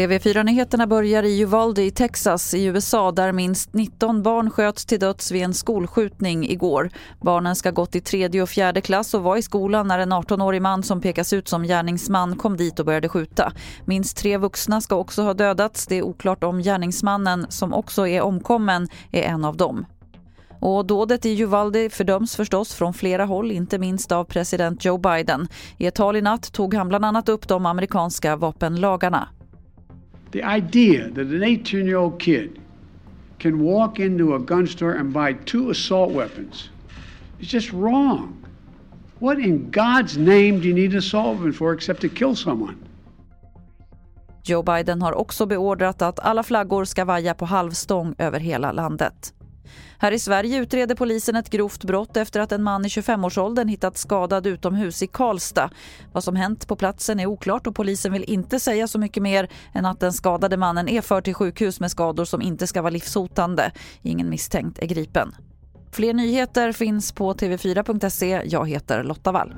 TV4-nyheterna börjar i Uvalde i Texas i USA där minst 19 barn sköts till döds vid en skolskjutning igår. Barnen ska gått i tredje och fjärde klass och var i skolan när en 18-årig man som pekas ut som gärningsman kom dit och började skjuta. Minst tre vuxna ska också ha dödats. Det är oklart om gärningsmannen, som också är omkommen, är en av dem. Och dådet i Uvalde fördöms förstås från flera håll, inte minst av president Joe Biden. I ett tal i natt tog han bland annat upp de amerikanska vapenlagarna. The idea that an 18 year old kid can walk into a gun store and buy two assault weapons is just wrong. What in God's name do you need an assault weapon for except to kill someone? Joe Biden har också beordrat att alla flaggor ska vaja på halvstång över hela landet. Här i Sverige utreder polisen ett grovt brott efter att en man i 25-årsåldern hittats skadad utomhus i Karlstad. Vad som hänt på platsen är oklart och polisen vill inte säga så mycket mer än att den skadade mannen är förd till sjukhus med skador som inte ska vara livshotande. Ingen misstänkt är gripen. Fler nyheter finns på tv4.se. Jag heter Lotta Wall.